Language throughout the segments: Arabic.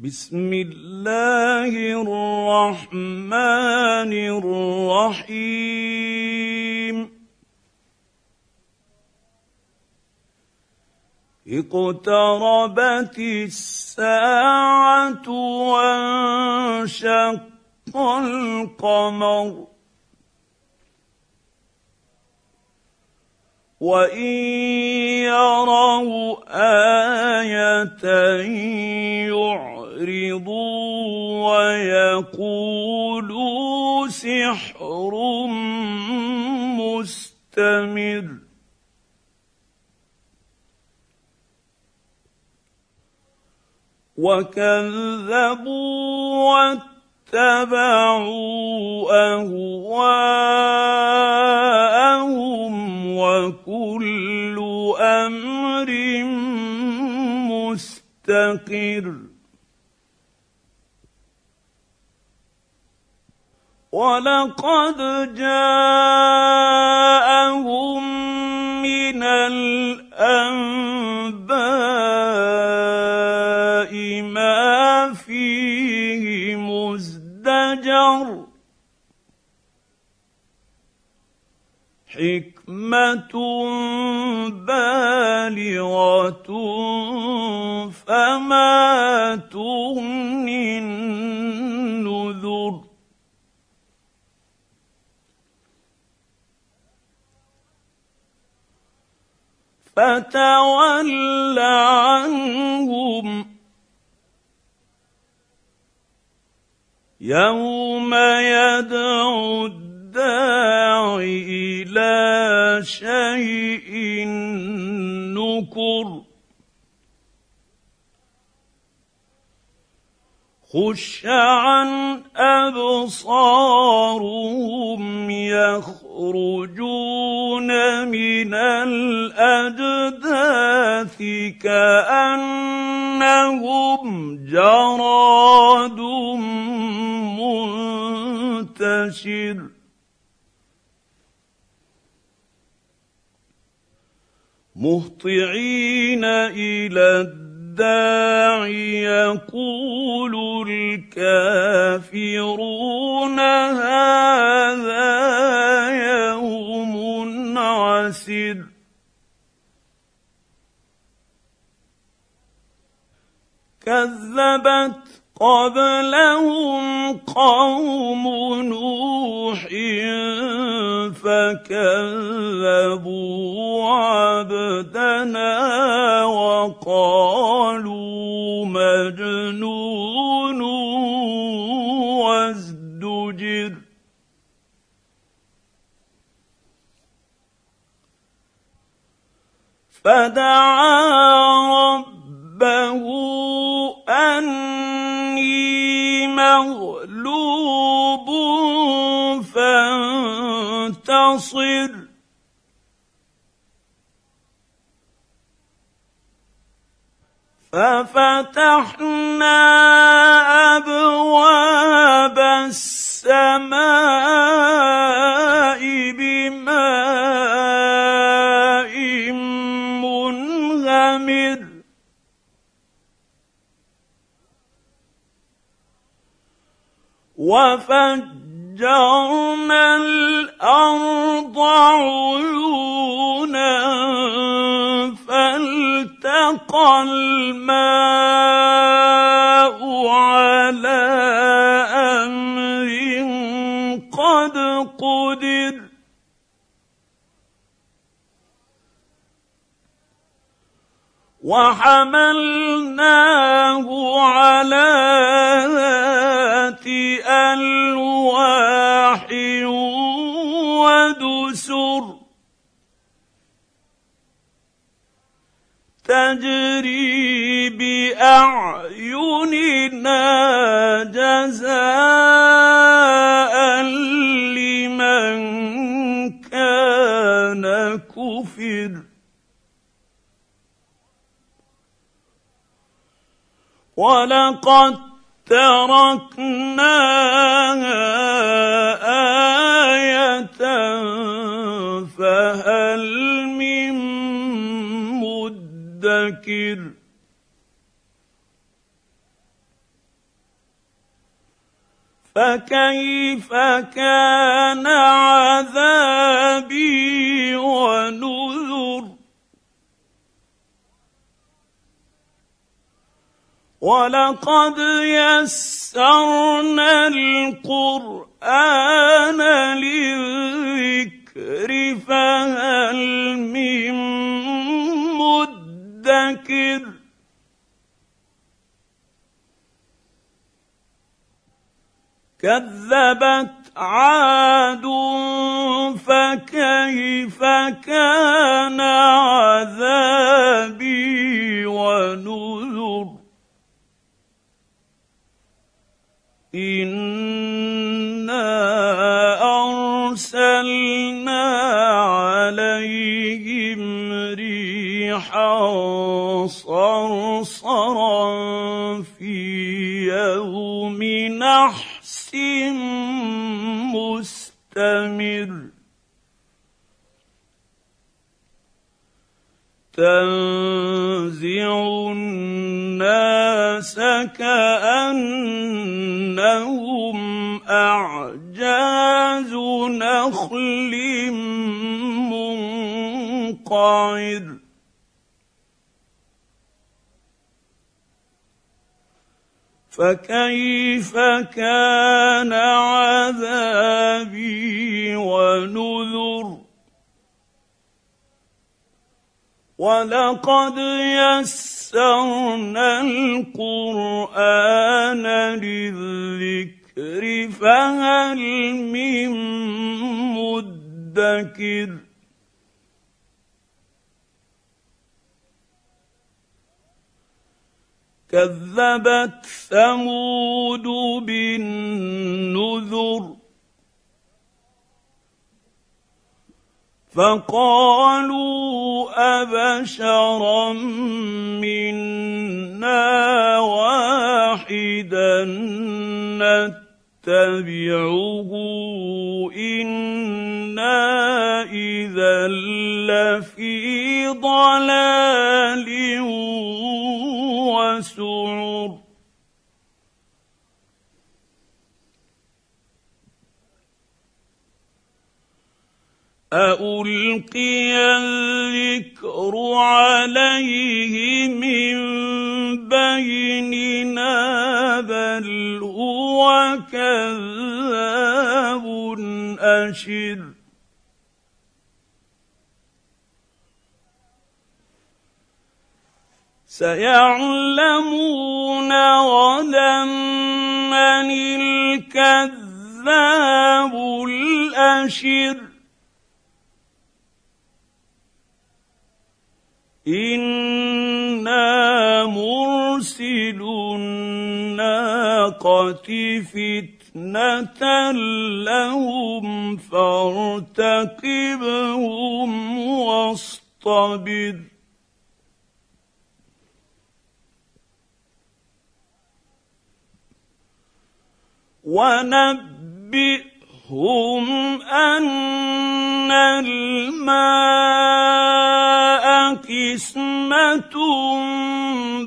بسم الله الرحمن الرحيم. اقتربت الساعة وانشق القمر. وإن يروا آية يعرضوا ويقولوا سحر مستمر. وكذبوا واتبعوا أهواءهم وكل أمر مستقر. ولقد جاءهم من الأنباء ما فيه مزدجر. حكمة بالغة فما تغني النذر فتول عنهم يوم يدعو الداع إلى شيء نكر خش عن مهطعين إلى الداع يقول الكافرون هذا يوم عسر كذبت قبلهم قوم نوح فكذبوا عبدنا وقالوا مجنون وازدجر. فدعا ربه اني مغلوب فانتصر ففتحنا ابواب السماء وفجرنا الأرض عيونا فالتقى الماء. وحملناه على ذات ألواح ودسر. تجري بأعيننا جزاء لمن كان كفر. ولقد تركناها آية فهل من مدكر فكيف كان عذابي ونذر ولقد يسرنا القران للذكر فهل من مدكر كذبت عاد فكيف كان عذابي صرصرا في يوم نحر مستمر. تنزع الناس كأنهم أعجاز نخل منقعر. فكيف كان عذابي ونذر؟ ولقد يسرنا القرآن للذكر فهل من مدكر؟ كذبت ثمود بالنذر فقالوا أبشرا منا واحدا نتبعه إنا إذا لفي ضلال وسعر ألقي الذكر عليه من بيننا بل هو كذاب أشر. سيعلمون غدا من الكذاب الأشر. أنا مرسل الناقه فتنه لهم فارتقبهم واصطبر. ونبئهم أن الماء قسمة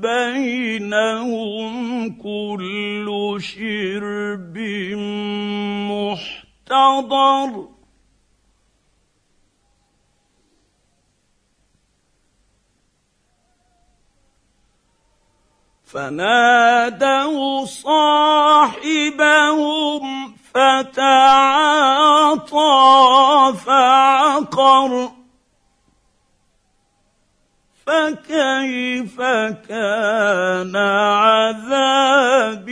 بينهم كل شرب محتضر. فنادوا صاحبهم فتعاطى فعقر فكيف كان عذابي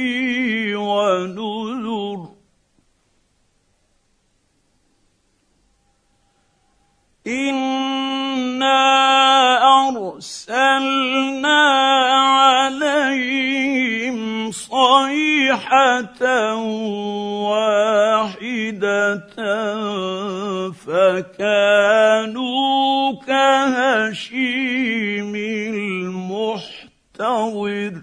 ونذر إنا ارسلنا عليهم صيحه واحدة فكانوا كهشيم المحتضر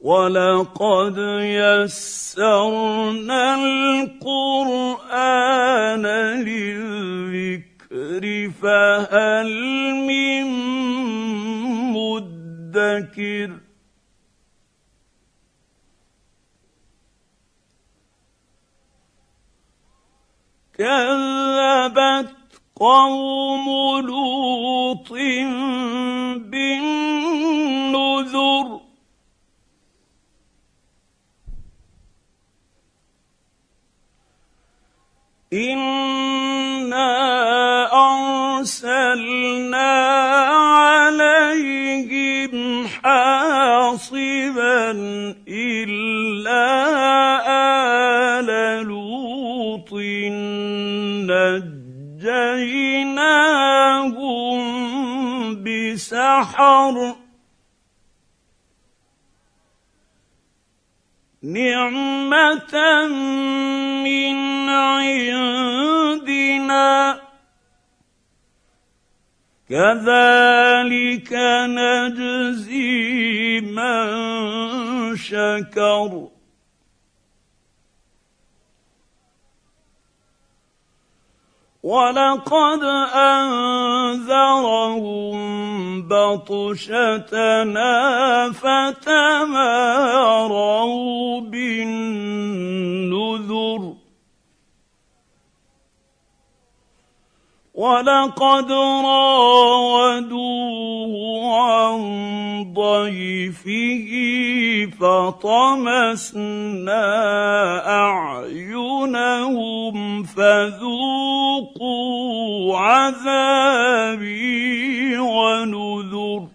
ولقد يسرنا القران للذكر الدهر فهل من مدكر؟ كذبت قوم لوط بالنذر. إن الا ال لوط نجيناهم بسحر نعمه من عندنا كذلك نجزي من شكر. ولقد أنذرهم بطشتنا فتماروا ولقد راودوه عن ضيفه فطمسنا أعينهم فذوقوا عذابي ونذر.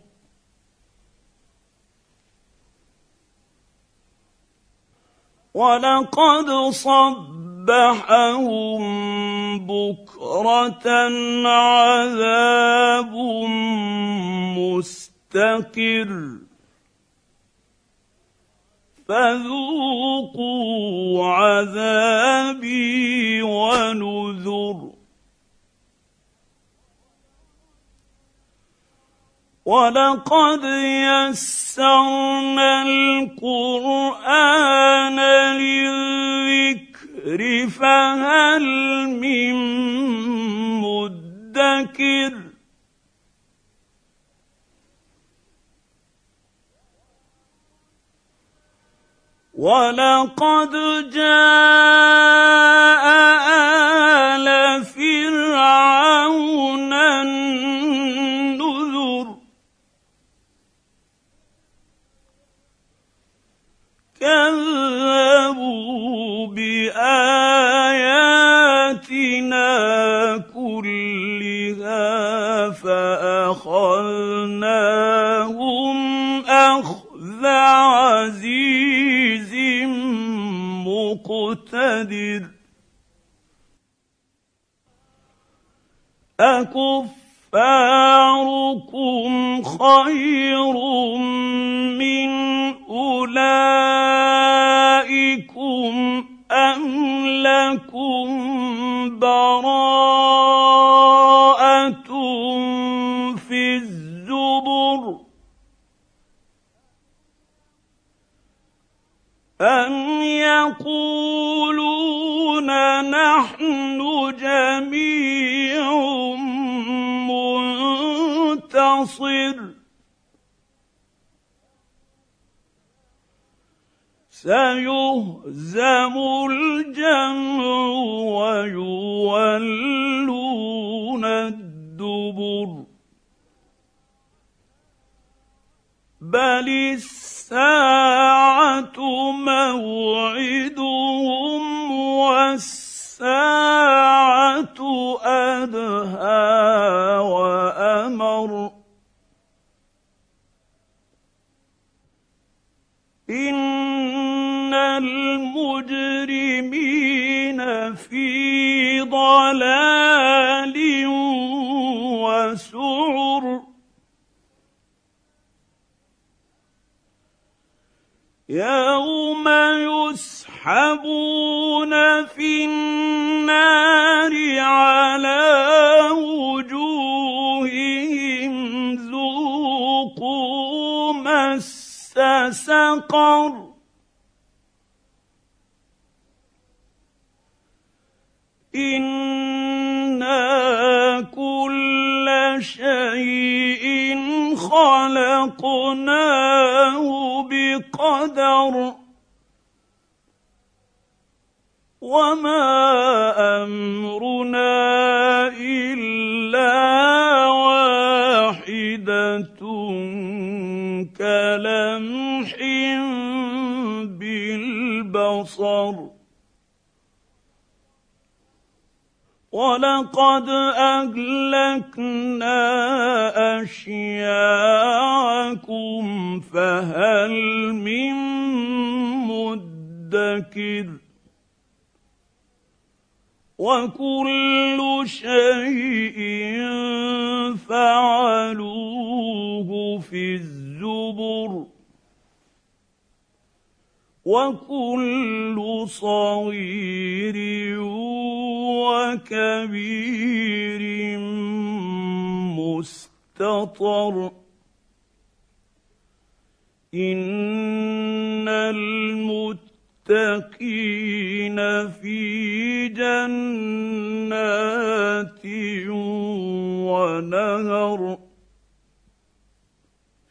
ولقد صبحهم بكره عذاب مستقر فذوقوا عذابي ونذر ولقد يسرنا القران للذكر فهل من مدكر. ولقد جاء آل فرعون النذر. كذبوا بآياتنا كلها فأخذناهم أخذ عزيز مقتدر. أكفاركم خير براءة في الزبر أم يقولون نحن جميع منتصر؟ سيهزم الجمع ويولون الدبر. بل الساعة موعدهم والساعة أدهى وأمر. إن ضلال وسعر. يوم يسحبون في النار على وجوههم ذوقوا مس سقر. أنا كل شيء خلقناه بقدر وما امرنا الا واحدة كلمح بالبصر ولقد أهلكنا أشياعكم فهل من مدكر؟ وكل شيء فعلوه في الزبر. وكل صغير وكبير مستطر. إن المتقين في جنات ونهر.